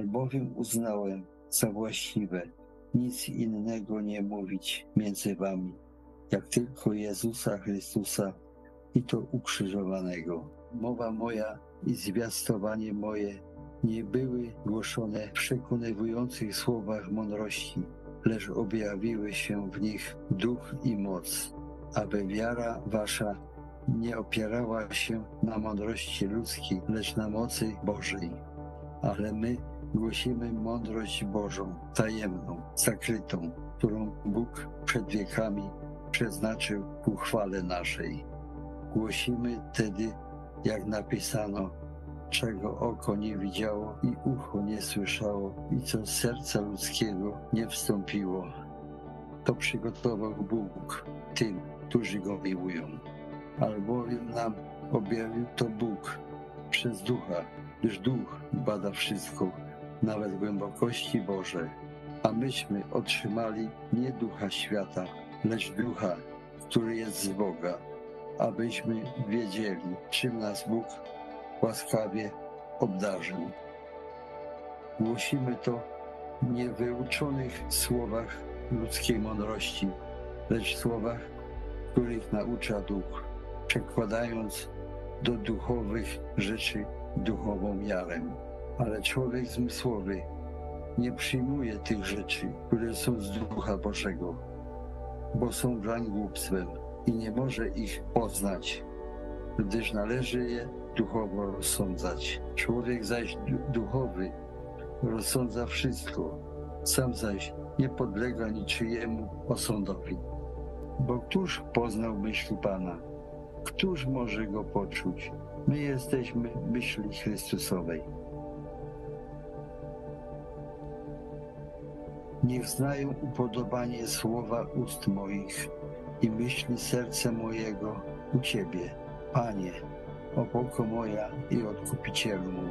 albowiem uznałem za właściwe nic innego nie mówić między wami, jak tylko Jezusa Chrystusa i to ukrzyżowanego. Mowa moja i zwiastowanie moje nie były głoszone w przekonywujących słowach mądrości, lecz objawiły się w nich duch i moc, aby wiara wasza nie opierała się na mądrości ludzkiej, lecz na mocy Bożej. Ale my głosimy mądrość Bożą, tajemną, zakrytą, którą Bóg przed wiekami przeznaczył ku chwale naszej. Głosimy tedy, jak napisano, czego oko nie widziało i ucho nie słyszało i co z serca ludzkiego nie wstąpiło. To przygotował Bóg tym, którzy Go miłują. Albowiem nam objawił to Bóg przez Ducha, gdyż Duch bada wszystko, nawet głębokości Boże. A myśmy otrzymali nie Ducha świata, lecz Ducha, który jest z Boga, abyśmy wiedzieli, czym nas Bóg łaskawie obdarzył. Głosimy to w wyuczonych słowach ludzkiej mądrości, lecz słowach, których naucza Duch, przekładając do duchowych rzeczy duchową miarę. Ale człowiek zmysłowy nie przyjmuje tych rzeczy, które są z Ducha Bożego, bo są dlań głupstwem i nie może ich poznać, gdyż należy je duchowo rozsądzać. Człowiek zaś duchowy rozsądza wszystko, sam zaś nie podlega niczyjemu osądowi. Bo któż poznał myśl Pana? Któż może go poczuć? My jesteśmy myśli Chrystusowej. Niech znają upodobanie słowa ust moich i myśli serca mojego u Ciebie, Panie, opoko moja i odkupicielu mój.